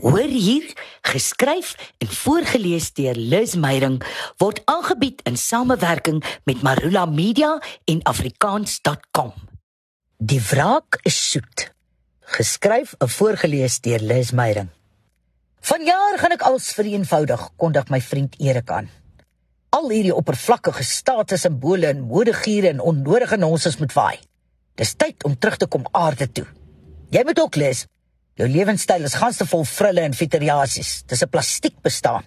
Hoor hier, geskryf en voorgeles deur Liz Meyering word aangebied in samewerking met Marula Media en afrikaans.com. Die wraak is soet. Geskryf en voorgeles deur Liz Meyering. Vanjaar gaan ek als vereenvoudig kondig my vriend Erik aan. Al hierdie oppervlakkige statussimbole en modegure en onnodige nonsens moet waai. Dis tyd om terug te kom aarde toe. Jy moet ook lees Jou lewenstyl is ganse vol frille en fiteriasies. Dis 'n plastiek bestaan.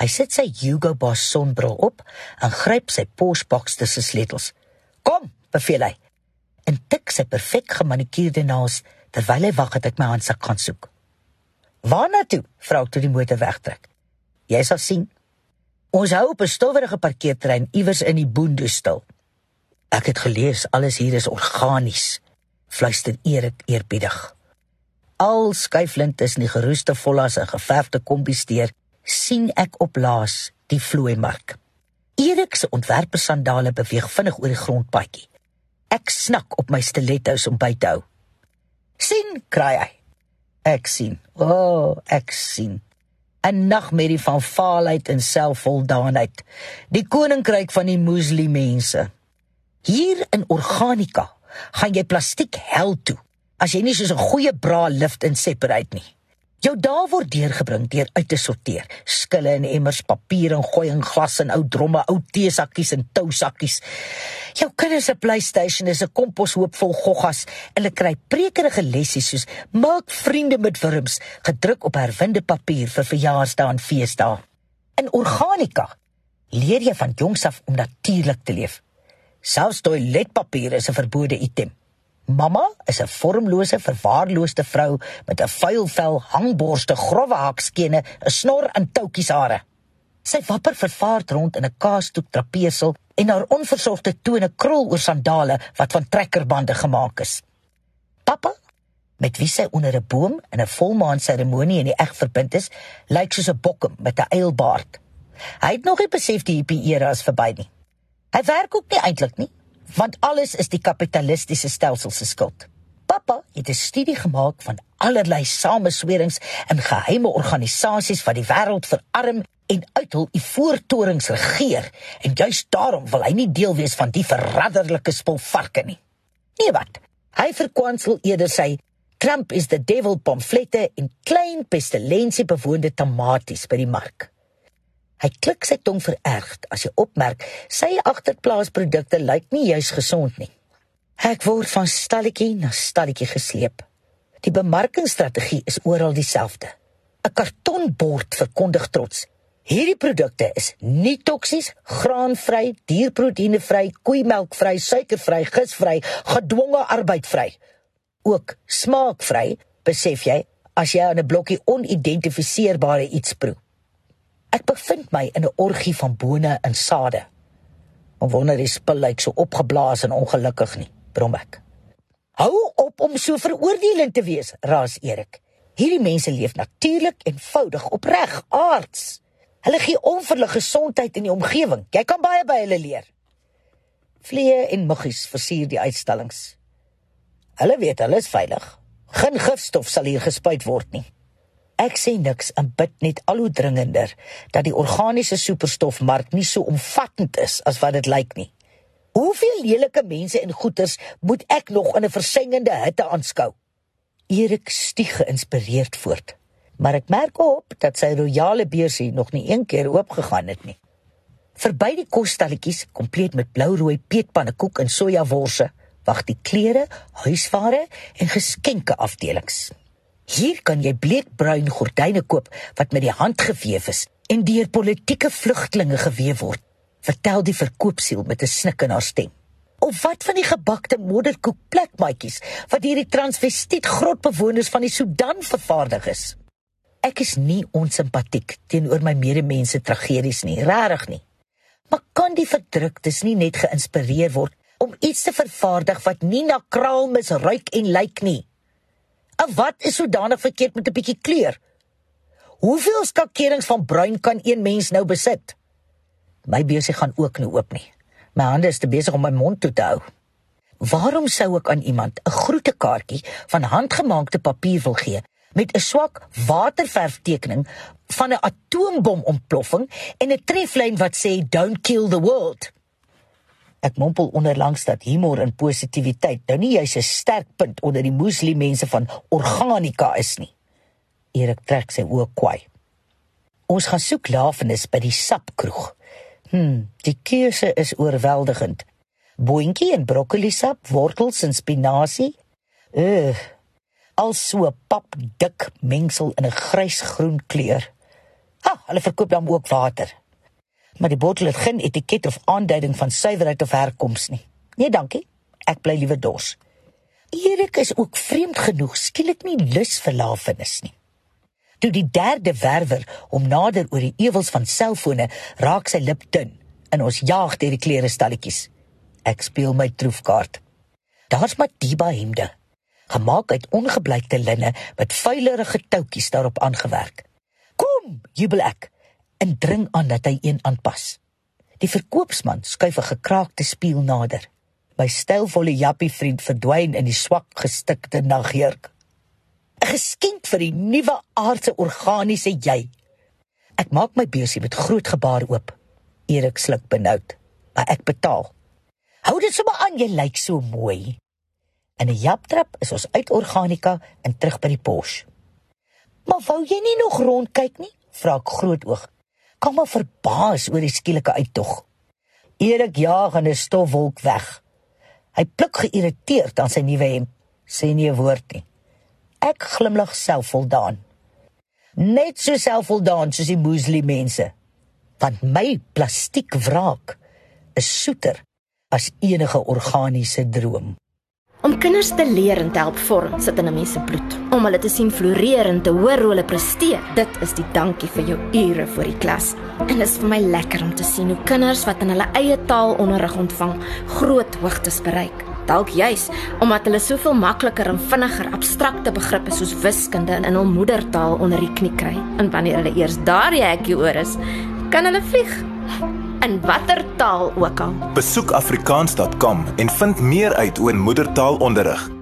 Hy sit sy Hugo Boss sonbril op en gryp sy posboks tussen sleutels. "Kom," beveel hy. En tik sy perfek gemanikuurde naels terwyl hy wag dat ek my handsak gaan soek. "Waarna toe?" vra ek toe die motor wegtrek. "Jy sal sien. Ons hou op 'n stowwerige parkeerterrein iewers in die boonde stil." Ek het gelees alles hier is organies, fluister Erik eerbiedig al skuiflend is in die geroeste vollas en geverfde kombiesteer, sien ek op laas die vlooimark. Erik se ontwerpe sandale beweeg vinnig oor die grondpadjie. Ek snak op my stilettos om by te hou. "Sien," kraai hy. Ek sien. O, oh, ek sien. 'n Nagmerrie van faalheid en selfvoldaanheid. Die koninkryk van die moslimmense. Hier in organika gaan jy plastiek hel toe as jy nie soos 'n goeie bra lift en separate nie. Jou dae word deurgebring deur uit te sorteer. Skille en emmers, papier en gooi en glas en ou dromme, ou teesakkies en tousakkies. Jou kinders se PlayStation is 'n komposhoop vol goggas hulle kry prekerige lessies soos maak vriende met wurms gedruk op herwinde papier vir verjaarsdae en feesdae. In organika leer jy van jongs af om natuurlik te leef. Selfs toiletpapier is 'n verbode item. Mamma is 'n vormlose, verwaarloosde vrou met 'n vuil vel, hangborste, grouwe hakskene, 'n snor en toutjies hare. Sy wapper vervaard rond in 'n kaasstoep trapesel en haar onversorgde tone krul oor sandale wat van trekkerbande gemaak is. Pappa, met wie sy onder 'n boom in 'n volmaan seremonie in die eg verbind is, lyk soos 'n bokkem met 'n eilbaard. Hy het nog nie besef die hippie era is verby nie. Hy werk ook nie eintlik nie want alles is die kapitalistiese stelsel se skuld. Pappa het 'n studie gemaak van allerlei sameswerings en geheime organisasies wat die wêreld verarm en uit hul ivoortorings regeer en juist daarom wil hy nie deel wees van die verradderlike spul varke nie. Nee wat? Hy verkwansel eerder sy Trump is the devil pamflette in klein pestilensie bewoonde tomaties by die mark. Hy klik sy tong verergd as hy opmerk sy agterplaasprodukte lyk nie juis gesond nie. Ek word van stalletjie na stalletjie gesleep. Die bemarkingsstrategie is oral dieselfde. 'n Kartonbord verkondig trots. Hierdie produkte is nie toksies, graanvry, dierproteïnevry, koeimelkvry, suikervry, gifvry, gedwonge arbeidvry. Ook smaakvry, besef jy, as jy aan 'n blokkie onidentifiseerbare iets proe. Ek bevind my in 'n orgie van bone en sade. Maar wonder die spul lyk so opgeblaas en ongelukkig nie, brom ek. Hou op om so veroordelend te wees, raas Erik. Hierdie mense leef natuurlik en eenvoudig opreg, aards. Hulle gee om vir hulle gesondheid in die omgewing. Jy kan baie by hulle leer. Vliee en muggies versier die uitstallings. Hulle weet hulle is veilig. Geen gifstof sal hier gespuit word nie. Ek sê niks en bid net al hoe dringender dat die organiese superstofmark nie so omvattend is as wat dit lyk nie. Hoeveel lelike mense en goeters moet ek nog in 'n versengende hitte aanskou? Erik stieg geïnspireerd voort. Maar ek merk op dat sy royale beursie nog nie een keer oopgegaan het nie. Verby die kosstalletjies, kompleet met blou-rooi peetpannekoek en sojaworse, wag die klere, huisware en geskenke afdelings. Hier kan jy bleekbruin gordyne koop wat met die hand gewewe is en deur politieke vlugtlinge gewewe word. Vertel die verkoopsiel met 'n snik in haar stem. Of wat van die gebakte modderkoek plekmaatjies wat hierdie transvestiet grotbewoners van die Sudan vervaardig is. Ek is nie onsimpatiek teenoor my medemense tragedies nie, regtig nie. Maar kan die verdruktes nie net geïnspireer word om iets te vervaardig wat nie na kraalmis ruik en lyk nie? En wat is sodanig verkeerd met 'n bietjie kleur? Hoeveel skakerings van bruin kan een mens nou besit? My beursie gaan ook nie oop nie. My hande is te besig om my mond toe te hou. Waarom sou ek aan iemand 'n groetekaartjie van handgemaakte papier wil gee met 'n swak waterverftekening van 'n atoombomontploffing en 'n treflyn wat sê don't kill the world. Ek mompel onderlangs dat humor en positiwiteit nou nie juis 'n sterk punt onder die moslimmense van organika is nie. Erik trek sy oë kwai. Ons gaan soek lafenis by die sapkroeg. Hm, die keuse is oorweldigend. Boontjie en broccoli sap, wortels en spinasie. Uh, al so pap dik mengsel in 'n grysgroen kleur. Ha, hulle verkoop dan ook water maar die bottel het geen etiket of aanduiding van suiwerheid of herkoms nie. Nee, dankie. Ek bly liewer dors. Erik is ook vreemd genoeg skielik nie lus vir lafenis nie. Toe die derde werwer om nader oor die ewels van selfone raak sy lip dun en ons jaag deur die klere stalletjies. Ek speel my troefkaart. Daar's Madiba hemde, gemaak uit ongebleikte linne met vuilerige toutjies daarop aangewerk. Kom, jubel ek en dring aan dat hy een aanpas. Die verkoopsman skuif 'n gekraakte spieël nader. My stylvolle jappie vriend verdwyn in die swak gestikte nagjurk. 'n Geskenk vir die nuwe aardse organiese jy. Ek maak my beursie met groot gebaar oop. Erik sluk benoud, maar ek betaal. Hou dit sommer aan, jy lyk so mooi. In 'n japtrap is ons uit organika en terug by die pos. Maar wou jy nie nog rondkyk nie? vra ek grootoog kom maar verbaas oor die skielike uittog. Erik jaag in 'n stofwolk weg. Hy pluk geïrriteerd aan sy nuwe hemp, sê nie 'n woord nie. Ek glimlag selfvoldaan. Net so selfvoldaan soos die moslim mense. Want my plastiek wraak is soeter as enige organiese droom. Om kinders te leer en te help vorm sit in 'n mens se bloed. Om hulle te sien floreer en te hoor hoe hulle presteer, dit is die dankie vir jou ure vir die klas. En dit is vir my lekker om te sien hoe kinders wat in hulle eie taal onderrig ontvang, groot hoogtes bereik. Dalk juis omdat hulle soveel makliker en vinniger abstrakte begrippe soos wiskunde in hul moedertaal onder die knie kry. En wanneer hulle eers daar die hekkie oor is, kan hulle vlieg in watter taal ook al. Besoek afrikaans.com en vind meer uit oor moedertaalonderrig.